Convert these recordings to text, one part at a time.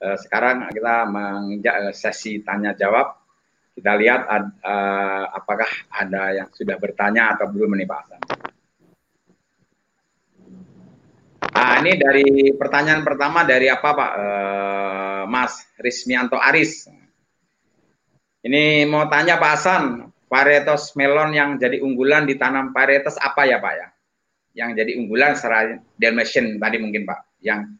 uh, sekarang kita menginjak uh, sesi tanya jawab. Kita lihat uh, apakah ada yang sudah bertanya atau belum nih Pak Hasan. Nah, ini dari pertanyaan pertama dari apa Pak? Uh, Mas Rismianto Aris. Ini mau tanya Pak Hasan, varietas melon yang jadi unggulan ditanam varietas apa ya Pak ya? Yang jadi unggulan secara Dalmatian tadi mungkin Pak, yang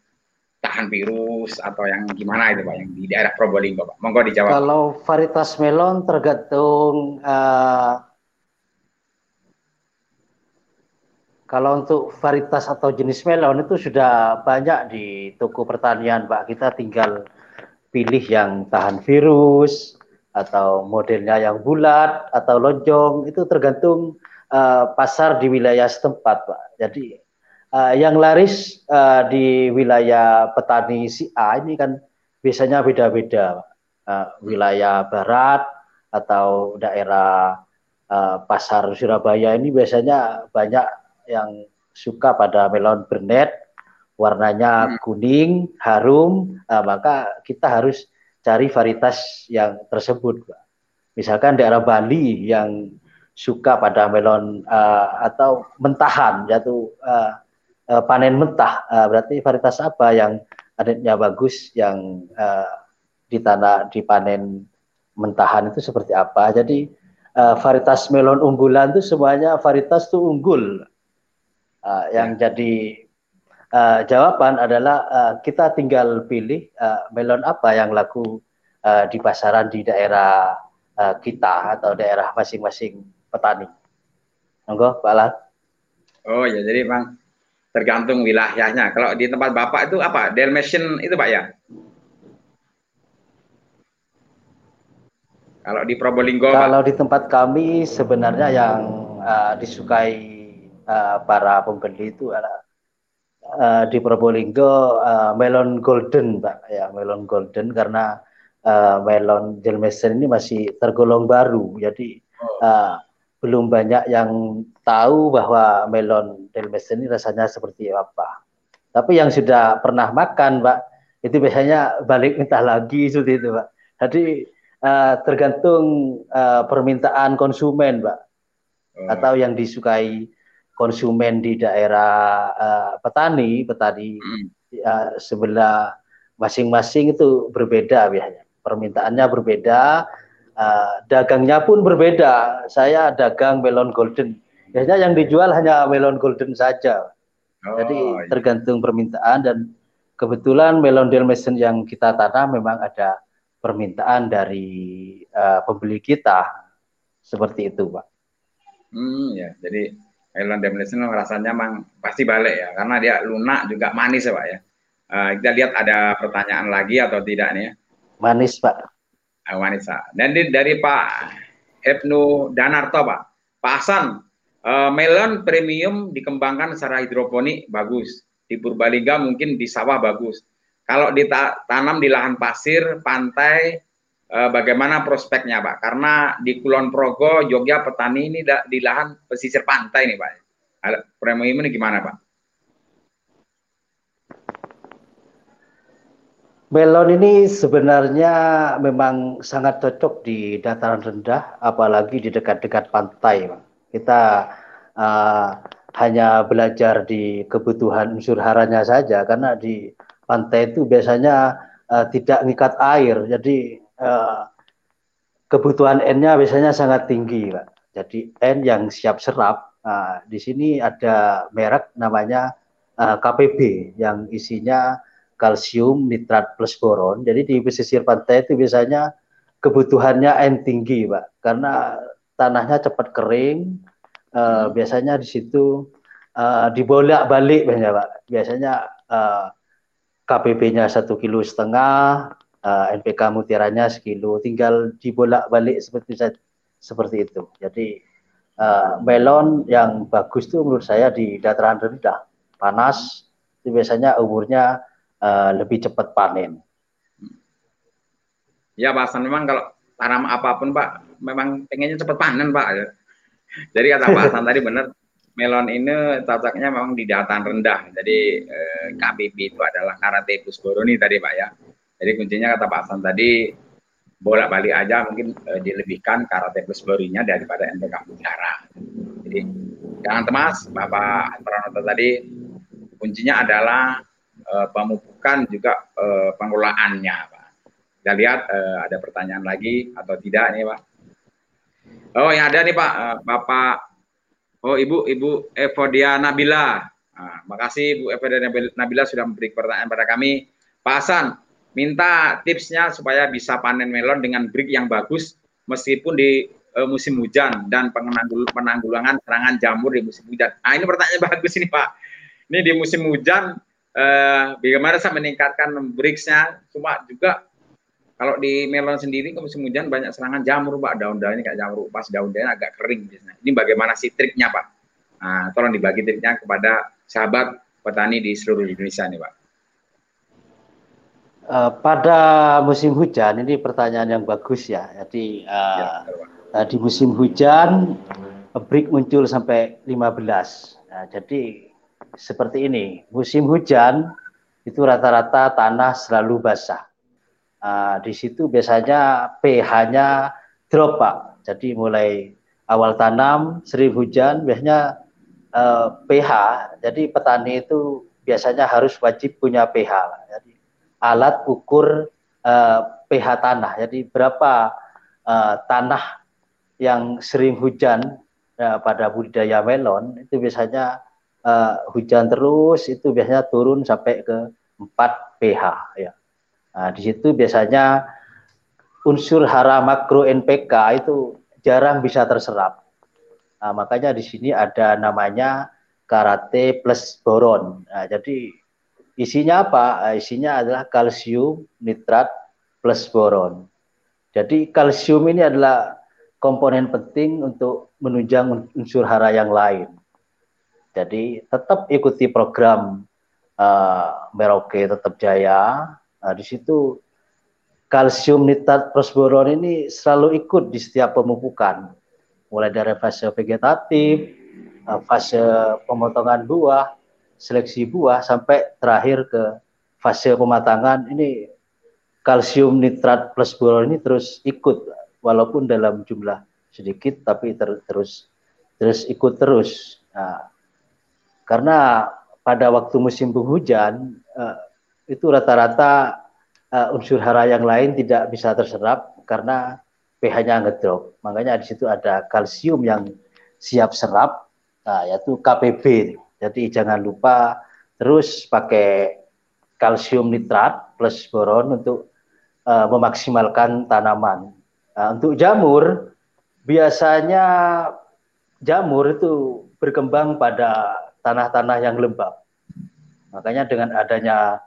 tahan virus atau yang gimana itu Pak, yang di daerah Probolinggo Pak. Monggo dijawab. Kalau varietas melon tergantung uh, kalau untuk varietas atau jenis melon itu sudah banyak di toko pertanian Pak. Kita tinggal pilih yang tahan virus, atau modelnya yang bulat atau lonjong itu tergantung uh, pasar di wilayah setempat, Pak. Jadi uh, yang laris uh, di wilayah petani si A ini kan biasanya beda-beda, uh, wilayah barat atau daerah uh, pasar Surabaya ini biasanya banyak yang suka pada melon bernet, warnanya hmm. kuning, harum, uh, maka kita harus cari varietas yang tersebut. Pak. Misalkan daerah Bali yang suka pada melon uh, atau mentahan, yaitu uh, uh, panen mentah, uh, berarti varietas apa yang adanya bagus yang uh, di tanah dipanen mentahan itu seperti apa. Jadi uh, varietas melon unggulan itu semuanya varietas itu unggul. Uh, yang ya. jadi uh, jawaban adalah uh, kita tinggal pilih uh, melon apa yang laku uh, di pasaran di daerah uh, kita atau daerah masing-masing petani. Monggo, Pak Alat. Oh ya, jadi Bang tergantung wilayahnya. Kalau di tempat Bapak itu apa? Dalmatian itu Pak ya? Kalau di Probolinggo Kalau Pak? di tempat kami sebenarnya yang uh, disukai uh, para pembeli itu adalah uh, di Probolinggo uh, melon golden Pak ya melon golden karena uh, melon Jelmesen ini masih tergolong baru jadi uh, belum banyak yang tahu bahwa melon Jelmesen ini rasanya seperti apa tapi yang sudah pernah makan Pak itu biasanya balik minta lagi seperti itu Pak jadi uh, tergantung uh, permintaan konsumen Pak oh. atau yang disukai konsumen di daerah uh, petani, petani hmm. uh, sebelah masing-masing itu berbeda biasanya. Permintaannya berbeda, uh, dagangnya pun berbeda. Saya dagang melon golden. Biasanya yang dijual hanya melon golden saja. Oh, Jadi iya. tergantung permintaan dan kebetulan melon Dalmatian yang kita tanam memang ada permintaan dari uh, pembeli kita seperti itu, Pak. Hmm, ya. Jadi melon Demolition rasanya memang pasti balik ya karena dia lunak juga manis ya pak ya uh, kita lihat ada pertanyaan lagi atau tidak nih ya manis pak uh, manis pak dan di, dari Pak Ibnu Danarto pak Pak Hasan uh, melon premium dikembangkan secara hidroponik bagus di Purbalingga mungkin di sawah bagus kalau ditanam di lahan pasir pantai eh, bagaimana prospeknya Pak? Karena di Kulon Progo, Jogja petani ini di lahan pesisir pantai nih Pak. Premium ini gimana Pak? Melon ini sebenarnya memang sangat cocok di dataran rendah, apalagi di dekat-dekat pantai. Kita uh, hanya belajar di kebutuhan unsur haranya saja, karena di pantai itu biasanya uh, tidak mengikat air, jadi Eh, kebutuhan N-nya biasanya sangat tinggi, Pak. Jadi N yang siap serap. Nah, di sini ada merek namanya uh, KPB yang isinya kalsium nitrat plus boron. Jadi di pesisir pantai itu biasanya kebutuhannya N tinggi, Pak. Karena tanahnya cepat kering. Uh, biasanya di situ uh, dibolak-balik banyak, Pak. Biasanya uh, KPB-nya satu kilo setengah, uh, eh, NPK mutiranya sekilo, tinggal dibolak-balik seperti seperti itu. Jadi uh, melon yang bagus itu menurut saya di dataran rendah, panas, itu biasanya umurnya uh, lebih cepat panen. Ya Pak Hasan, memang kalau tanam apa pun Pak, memang pengennya cepat panen Pak. Jadi kata Pak Hasan tadi benar, melon ini cocoknya memang di dataran rendah. Jadi eh, KBB itu adalah Karate Boroni tadi Pak ya. Jadi kuncinya kata Pak Hasan tadi bolak-balik aja mungkin uh, dilebihkan karate plus borinya daripada NPK. Jadi jangan temas, Bapak Pranoto tadi kuncinya adalah uh, pemupukan juga uh, pengelolaannya, Pak. Kita lihat uh, ada pertanyaan lagi atau tidak nih, Pak. Oh, yang ada nih Pak, uh, Bapak Oh, Ibu Ibu Evodia Nabila. Nah, makasih Ibu Evodia Nabila sudah memberi pertanyaan pada kami. Pak Hasan, minta tipsnya supaya bisa panen melon dengan break yang bagus meskipun di uh, musim hujan dan penanggul penanggulangan serangan jamur di musim hujan. Nah, ini pertanyaan bagus ini Pak. Ini di musim hujan uh, bagaimana saya meningkatkan breaksnya cuma juga kalau di melon sendiri ke musim hujan banyak serangan jamur, Pak. Daun-daunnya kayak jamur, pas daun-daunnya agak kering biasanya. Ini bagaimana sih triknya, Pak? Nah, tolong dibagi triknya kepada sahabat petani di seluruh Indonesia nih, Pak. Uh, pada musim hujan ini pertanyaan yang bagus ya. Jadi uh, ya, uh, di musim hujan break muncul sampai 15. Nah, jadi seperti ini, musim hujan itu rata-rata tanah selalu basah. Uh, di situ biasanya pH-nya drop Pak. Jadi mulai awal tanam, sering hujan, biasanya uh, pH. Jadi petani itu biasanya harus wajib punya pH. Jadi alat ukur uh, pH tanah. Jadi berapa uh, tanah yang sering hujan uh, pada budidaya melon itu biasanya uh, hujan terus itu biasanya turun sampai ke 4 pH ya. Nah, di situ biasanya unsur hara makro NPK itu jarang bisa terserap. Nah, makanya di sini ada namanya karate plus boron. Nah, jadi isinya apa? Isinya adalah kalsium nitrat plus boron. Jadi kalsium ini adalah komponen penting untuk menunjang unsur hara yang lain. Jadi tetap ikuti program uh, Merauke tetap jaya Nah, di situ kalsium nitrat plus boron ini selalu ikut di setiap pemupukan, mulai dari fase vegetatif, eh, fase pemotongan buah, seleksi buah, sampai terakhir ke fase pematangan. Ini kalsium nitrat plus boron ini terus ikut, walaupun dalam jumlah sedikit, tapi ter terus terus ikut terus. Nah, karena pada waktu musim penghujan, uh, itu rata-rata uh, unsur hara yang lain tidak bisa terserap karena pH-nya ngedrop. Makanya di situ ada kalsium yang siap serap, nah, yaitu KPB. Jadi jangan lupa terus pakai kalsium nitrat plus boron untuk uh, memaksimalkan tanaman. Nah, untuk jamur, biasanya jamur itu berkembang pada tanah-tanah yang lembab. Makanya dengan adanya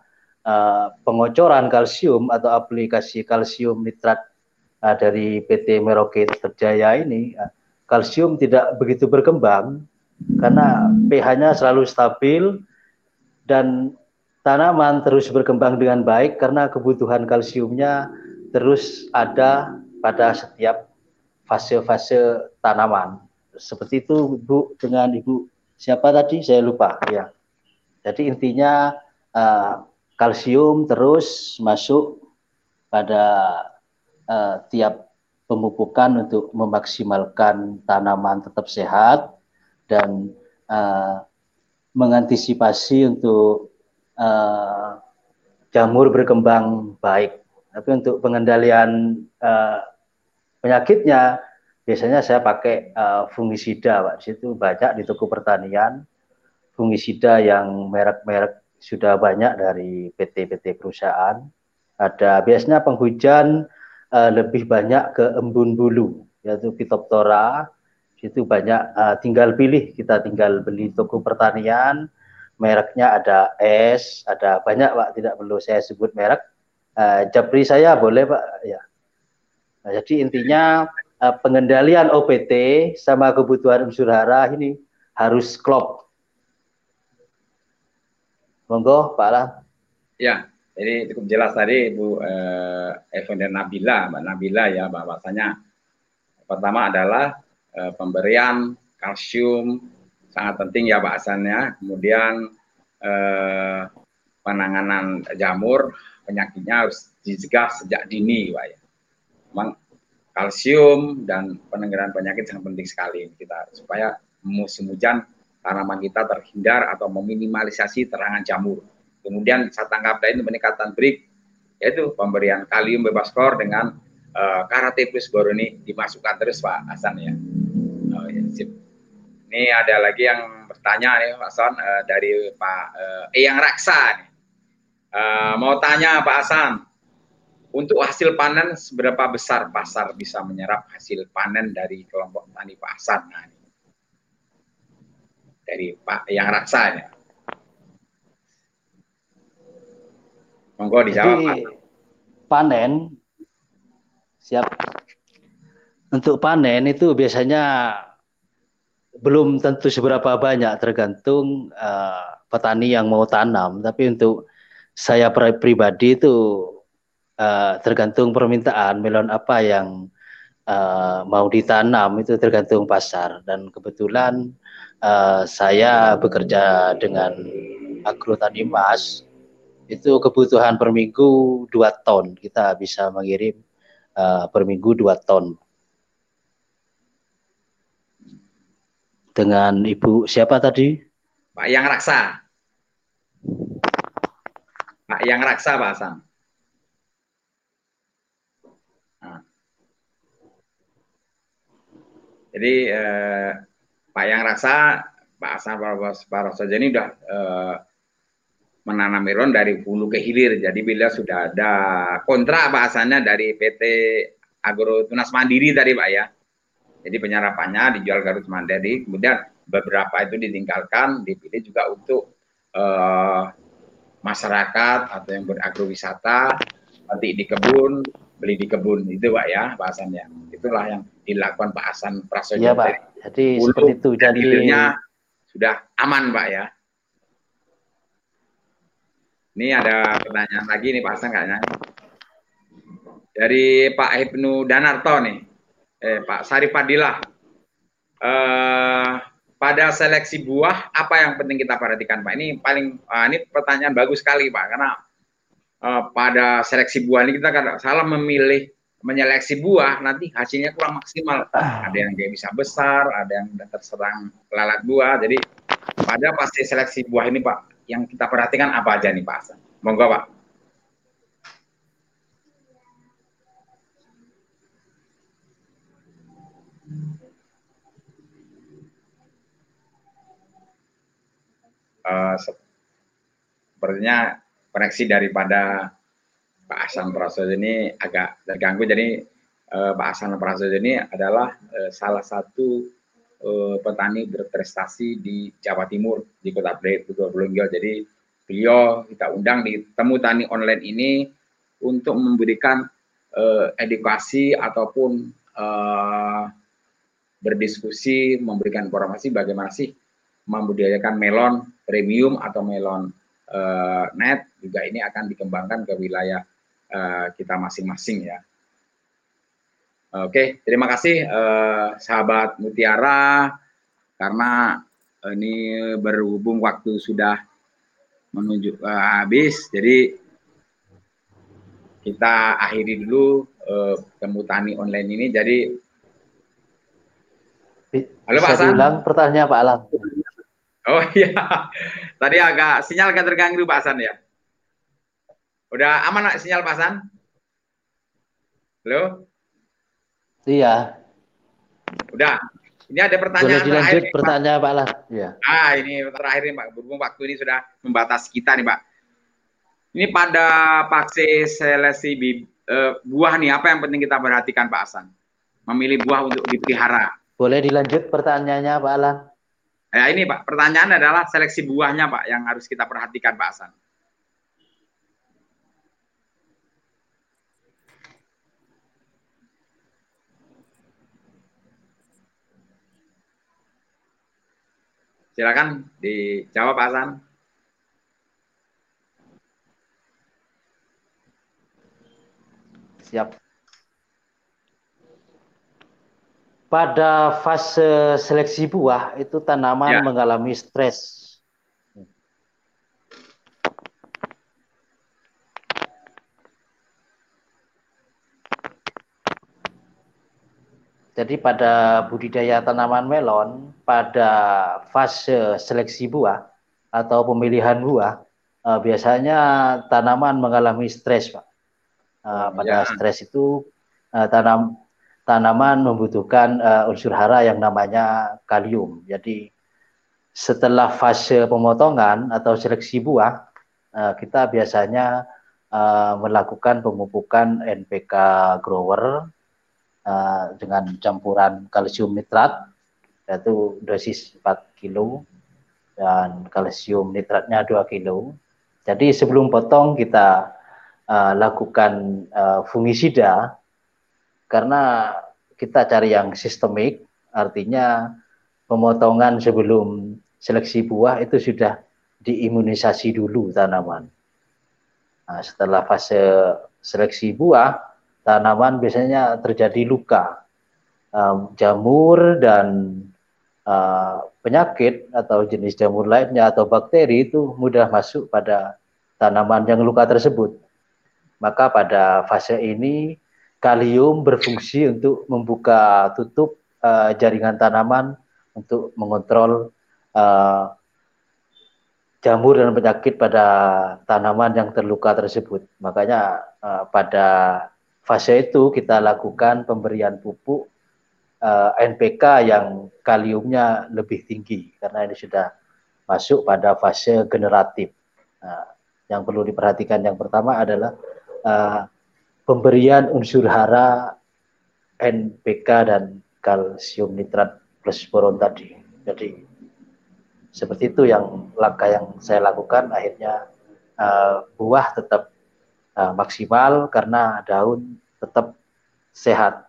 uh, pengocoran kalsium atau aplikasi kalsium nitrat uh, dari PT Merauke Terjaya ini, uh, kalsium tidak begitu berkembang karena pH-nya selalu stabil dan tanaman terus berkembang dengan baik karena kebutuhan kalsiumnya terus ada pada setiap fase-fase tanaman. Seperti itu Bu dengan Ibu siapa tadi saya lupa ya. Jadi intinya uh, kalsium terus masuk pada uh, tiap pemupukan untuk memaksimalkan tanaman tetap sehat dan uh, mengantisipasi untuk uh, jamur berkembang baik. Tapi untuk pengendalian uh, penyakitnya biasanya saya pakai uh, fungisida, Pak. Di situ banyak di toko pertanian fungisida yang merek-merek sudah banyak dari PT-PT perusahaan. Ada biasanya penghujan uh, lebih banyak ke embun bulu, yaitu Phytophthora. Itu banyak uh, tinggal pilih, kita tinggal beli toko pertanian, mereknya ada S, ada banyak Pak, tidak perlu saya sebut merek. Uh, Japri saya boleh Pak, ya. Nah, jadi intinya uh, pengendalian OPT sama kebutuhan unsur hara ini harus klop Monggo Pak Alam. Ya, ini cukup jelas tadi Bu eh, Evan dan Nabila, Mbak Nabila ya bahwasanya pertama adalah eh, pemberian kalsium sangat penting ya bahasannya. Kemudian eh, penanganan jamur penyakitnya harus dicegah sejak dini, Pak ya. Kalsium dan penanggulangan penyakit sangat penting sekali kita supaya musim hujan tanaman kita terhindar atau meminimalisasi terangan jamur. Kemudian saya tangkap lain peningkatan break yaitu pemberian kalium bebas klor dengan uh, karate plus boroni dimasukkan terus Pak Hasan ya. Oh, ya sip. Ini ada lagi yang bertanya nih Pak Hasan uh, dari Pak uh, Eyang Raksa. Uh, mau tanya Pak Hasan, untuk hasil panen seberapa besar pasar bisa menyerap hasil panen dari kelompok tani pasar? Nah, dari Pak yang raksanya. Monggo dijawab. Jadi, panen siap. Untuk panen itu biasanya belum tentu seberapa banyak tergantung uh, petani yang mau tanam. Tapi untuk saya pribadi itu uh, tergantung permintaan melon apa yang uh, mau ditanam itu tergantung pasar. Dan kebetulan uh, saya bekerja dengan agrotani mas itu kebutuhan per minggu dua ton. Kita bisa mengirim uh, per minggu dua ton. Dengan ibu siapa tadi? Pak Yang Raksa. Pak Yang Raksa Pak Hasan Jadi eh, Pak Yang Rasa, Pak Hasan Parosojo ini sudah eh, menanam melon dari hulu ke hilir. Jadi bila sudah ada kontrak bahasannya dari PT Agro Tunas Mandiri tadi Pak ya. Jadi penyerapannya dijual Garut Mandiri, kemudian beberapa itu ditinggalkan, dipilih juga untuk eh, masyarakat atau yang beragrowisata nanti di kebun beli di kebun itu pak ya bahasannya itulah yang dilakukan Pak Hasan Prasojo ya, Pak. jadi seperti itu. jadi sudah aman pak ya. Ini ada pertanyaan lagi nih Pak Hasan kayaknya. Dari Pak Ibnu Danarto nih. Eh, Pak Sari Fadilah. Eh, pada seleksi buah apa yang penting kita perhatikan Pak? Ini paling uh, ini pertanyaan bagus sekali Pak. Karena uh, pada seleksi buah ini kita kadang salah memilih menyeleksi buah nanti hasilnya kurang maksimal. Ada yang dia bisa besar, ada yang terserang lalat buah. Jadi pada pasti seleksi buah ini Pak, yang kita perhatikan apa aja nih Pak Hasan? Monggo Pak. Uh, sepertinya koneksi daripada Pak Hasan Prasojo ini agak terganggu. Jadi eh, Pak Hasan Prasojo ini adalah eh, salah satu eh, petani berprestasi di Jawa Timur di Kota Probolinggo. Jadi beliau kita undang di temu tani online ini untuk memberikan eh, edukasi ataupun eh, berdiskusi, memberikan informasi bagaimana sih membudidayakan melon premium atau melon uh, net juga ini akan dikembangkan ke wilayah uh, kita masing-masing ya. Oke, okay, terima kasih uh, sahabat Mutiara karena ini berhubung waktu sudah menuju uh, habis, jadi kita akhiri dulu uh, temu tani online ini. Jadi, halo Pak Hasan. pertanyaan Pak Alam. Oh iya, tadi agak sinyal agak terganggu Pak Hasan ya. Udah aman nak sinyal Pak Hasan? Halo? Iya. Udah. Ini ada pertanyaan Boleh dilanjut terakhir, pertanyaan Pak Alas. Ya. Ah, ini terakhir nih Pak. Berhubung waktu ini sudah membatasi kita nih Pak. Ini pada fase seleksi uh, buah nih, apa yang penting kita perhatikan Pak Hasan? Memilih buah untuk dipelihara. Boleh dilanjut pertanyaannya Pak Alan? Ya ini Pak, pertanyaan adalah seleksi buahnya Pak yang harus kita perhatikan Pak Hasan. Silakan dijawab Pak Hasan. Siap. pada fase seleksi buah itu tanaman ya. mengalami stres. Jadi pada budidaya tanaman melon, pada fase seleksi buah atau pemilihan buah, uh, biasanya tanaman mengalami stres, Pak. Uh, pada ya. stres itu uh, tanam tanaman membutuhkan uh, unsur hara yang namanya kalium. Jadi setelah fase pemotongan atau seleksi buah, uh, kita biasanya uh, melakukan pemupukan NPK grower uh, dengan campuran kalsium nitrat yaitu dosis 4 kilo dan kalsium nitratnya 2 kilo. Jadi sebelum potong kita uh, lakukan uh, fungisida karena kita cari yang sistemik, artinya pemotongan sebelum seleksi buah itu sudah diimunisasi dulu tanaman. Nah, setelah fase seleksi buah, tanaman biasanya terjadi luka, um, jamur dan uh, penyakit atau jenis jamur lainnya atau bakteri itu mudah masuk pada tanaman yang luka tersebut. Maka pada fase ini kalium berfungsi untuk membuka tutup uh, jaringan tanaman untuk mengontrol uh, jamur dan penyakit pada tanaman yang terluka tersebut. Makanya uh, pada fase itu kita lakukan pemberian pupuk uh, eh, NPK yang kaliumnya lebih tinggi karena ini sudah masuk pada fase generatif. Nah, yang perlu diperhatikan yang pertama adalah uh, pemberian unsur hara NPK dan kalsium nitrat plus boron tadi. Jadi seperti itu yang langkah yang saya lakukan akhirnya uh, buah tetap uh, maksimal karena daun tetap sehat.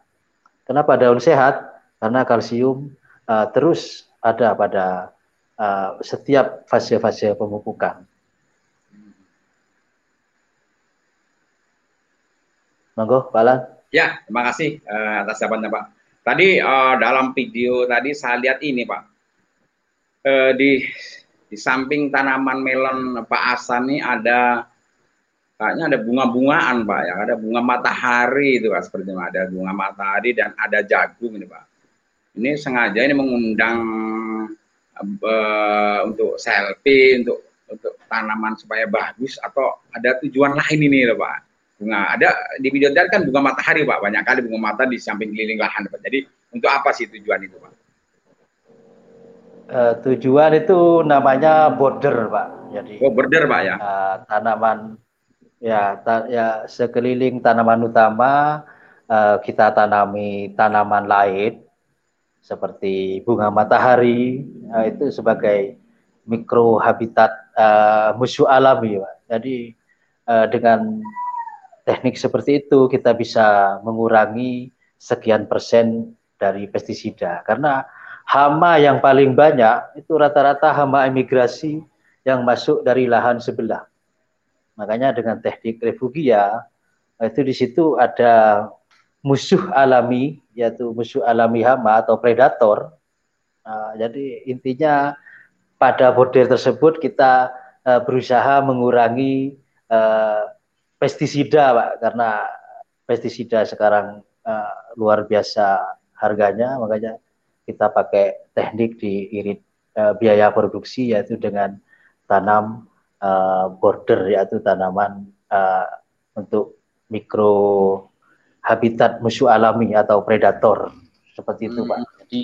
Kenapa daun sehat? Karena kalsium uh, terus ada pada uh, setiap fase-fase pemupukan. Monggo, Pak Alan. Ya, terima kasih uh, atas jawabannya, Pak. Tadi uh, dalam video tadi saya lihat ini, Pak eh, di di samping tanaman melon Pak Asan ini ada kayaknya ada bunga-bungaan Pak ya, ada bunga matahari itu Pak seperti itu. ada bunga matahari dan ada jagung ini Pak. Ini sengaja ini mengundang uh, untuk selfie untuk untuk tanaman supaya bagus atau ada tujuan lain ini loh Pak. Bunga ada di video tadi kan bunga matahari Pak, banyak kali bunga mata di samping keliling lahan Pak. Jadi untuk apa sih tujuan itu Pak? uh, tujuan itu namanya border, Pak. Jadi oh, border, Pak ya. Uh, tanaman ya ta, ya sekeliling tanaman utama uh, kita tanami tanaman lain seperti bunga matahari uh, itu sebagai mikro habitat uh, musuh alami, Pak. Jadi uh, dengan teknik seperti itu kita bisa mengurangi sekian persen dari pestisida karena hama yang paling banyak itu rata-rata hama imigrasi yang masuk dari lahan sebelah. Makanya dengan teknik refugia itu di situ ada musuh alami yaitu musuh alami hama atau predator. Nah, jadi intinya pada border tersebut kita uh, berusaha mengurangi uh, pestisida, Pak, karena pestisida sekarang uh, luar biasa harganya, makanya kita pakai teknik di irit uh, biaya produksi yaitu dengan tanam uh, border yaitu tanaman uh, untuk mikro habitat musuh alami atau predator seperti itu hmm. Pak. Jadi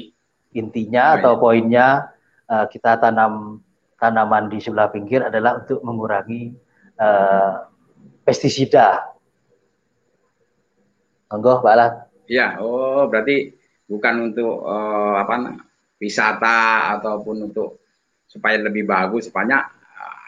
intinya atau poinnya uh, kita tanam tanaman di sebelah pinggir adalah untuk mengurangi uh, pestisida. Monggo Pak Alan. Ya, oh berarti bukan untuk uh, apa wisata ataupun untuk supaya lebih bagus banyak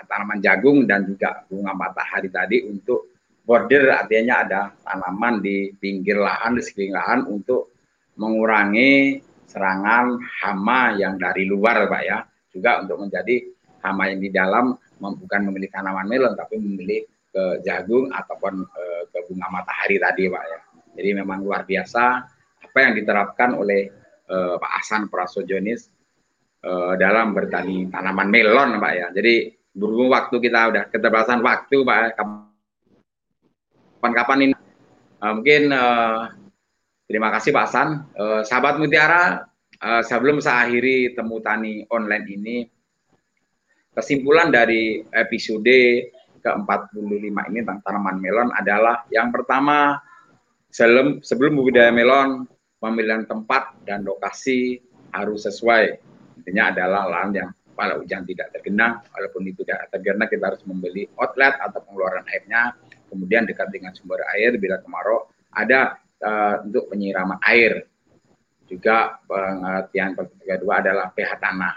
tanaman jagung dan juga bunga matahari tadi untuk border artinya ada tanaman di pinggir lahan di sekeliling lahan untuk mengurangi serangan hama yang dari luar Pak ya. Juga untuk menjadi hama yang di dalam bukan memilih tanaman melon tapi memilih ke jagung ataupun uh, ke bunga matahari tadi Pak ya. Jadi memang luar biasa apa yang diterapkan oleh uh, Pak Hasan Prasojonis uh, dalam bertani tanaman melon, Pak ya. Jadi berhubung waktu kita udah keterbatasan waktu, Pak. Kapan-kapan ini uh, mungkin uh, Terima kasih Pak Hasan. Uh, sahabat Mutiara, uh, sebelum saya akhiri temu tani online ini, kesimpulan dari episode ke-45 ini tentang tanaman melon adalah yang pertama, sebelum, sebelum budidaya melon, pemilihan tempat dan lokasi harus sesuai. Intinya adalah lahan yang pada hujan tidak tergenang, walaupun itu tidak tergenang kita harus membeli outlet atau pengeluaran airnya, kemudian dekat dengan sumber air bila kemarau ada uh, untuk penyiraman air. Juga pengertian kedua adalah pH tanah.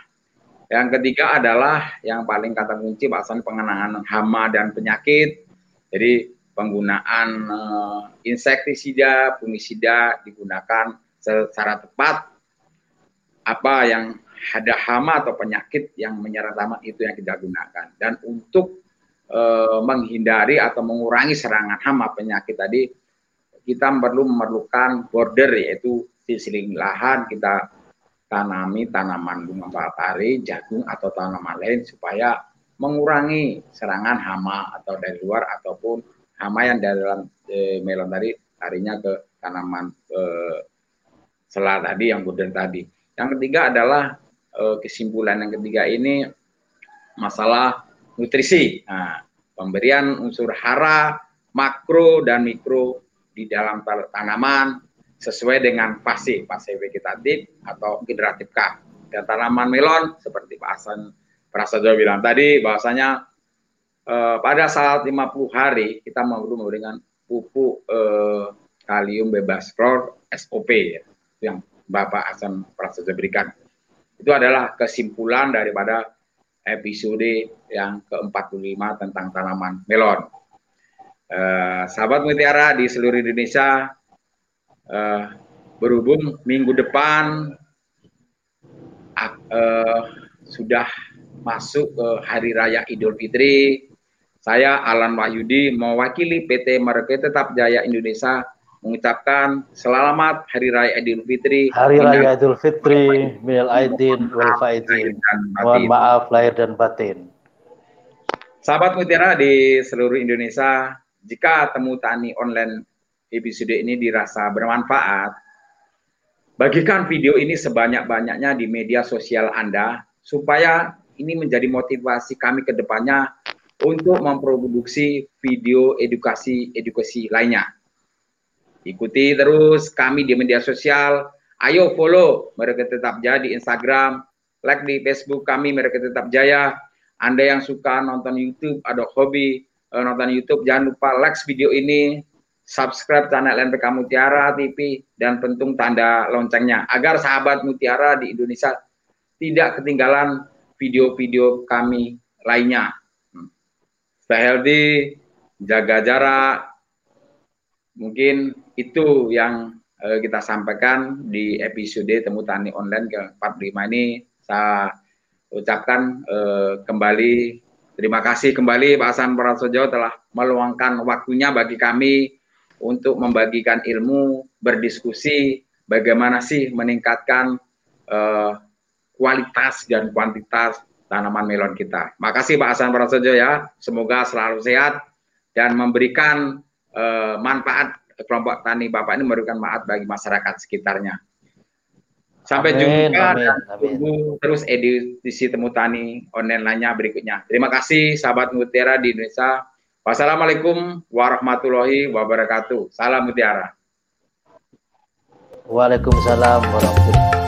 Yang ketiga adalah yang paling kata kunci bahasan pengenangan hama dan penyakit. Jadi penggunaan uh, insektisida, fungisida digunakan secara tepat. Apa yang ada hama atau penyakit yang menyerang tanaman itu yang kita gunakan. Dan untuk uh, menghindari atau mengurangi serangan hama penyakit tadi kita perlu memerlukan border yaitu sisi lahan kita tanami tanaman bunga matahari, jagung atau tanaman lain supaya mengurangi serangan hama atau dari luar ataupun hama yang dari dalam e, melon tadi larinya ke tanaman e, sela tadi yang border tadi. Yang ketiga adalah e, kesimpulan yang ketiga ini masalah nutrisi. Nah, pemberian unsur hara makro dan mikro di dalam tanaman sesuai dengan fase, fase vegetatif atau generatif K. Dan tanaman melon seperti Pak Hasan Prasajo bilang tadi bahwasanya eh, pada saat 50 hari kita perlu memberikan pupuk eh, kalium bebas klor SOP ya, yang Bapak Hasan Prasajo berikan. Itu adalah kesimpulan daripada episode yang ke-45 tentang tanaman melon. Uh, sahabat Mutiara di seluruh Indonesia uh, berhubung minggu depan uh, sudah masuk ke Hari Raya Idul Fitri. Saya Alan Wahyudi mewakili PT Market Tetap Jaya Indonesia mengucapkan selamat Hari Raya Idul Fitri. Hari Raya Idul Fitri, Mil Aidin, Wal Faidin. Mohon maaf lahir dan batin. Sahabat Mutiara di seluruh Indonesia, jika temu tani online episode ini dirasa bermanfaat, bagikan video ini sebanyak-banyaknya di media sosial Anda supaya ini menjadi motivasi kami ke depannya untuk memproduksi video edukasi-edukasi lainnya. Ikuti terus kami di media sosial. Ayo follow mereka tetap jaya di Instagram, like di Facebook kami mereka tetap jaya. Anda yang suka nonton YouTube, ada hobi uh, nonton YouTube, jangan lupa like video ini, subscribe channel NPK Mutiara TV, dan pentung tanda loncengnya agar sahabat Mutiara di Indonesia tidak ketinggalan video-video kami lainnya. Hmm. Stay healthy, jaga jarak. Mungkin itu yang uh, kita sampaikan di episode Temu Tani Online ke-45 ini. Saya ucapkan uh, kembali Terima kasih kembali Pak Hasan Prasojo telah meluangkan waktunya bagi kami untuk membagikan ilmu, berdiskusi bagaimana sih meningkatkan uh, kualitas dan kuantitas tanaman melon kita. Makasih Pak Hasan Prasojo ya, semoga selalu sehat dan memberikan uh, manfaat kelompok tani Bapak ini memberikan manfaat bagi masyarakat sekitarnya. Sampai amin, jumpa amin, dan tunggu terus edisi Temu Tani online lainnya berikutnya. Terima kasih sahabat Mutiara di Indonesia. Wassalamualaikum warahmatullahi wabarakatuh. Salam Mutiara. Waalaikumsalam warahmatullahi wabarakatuh.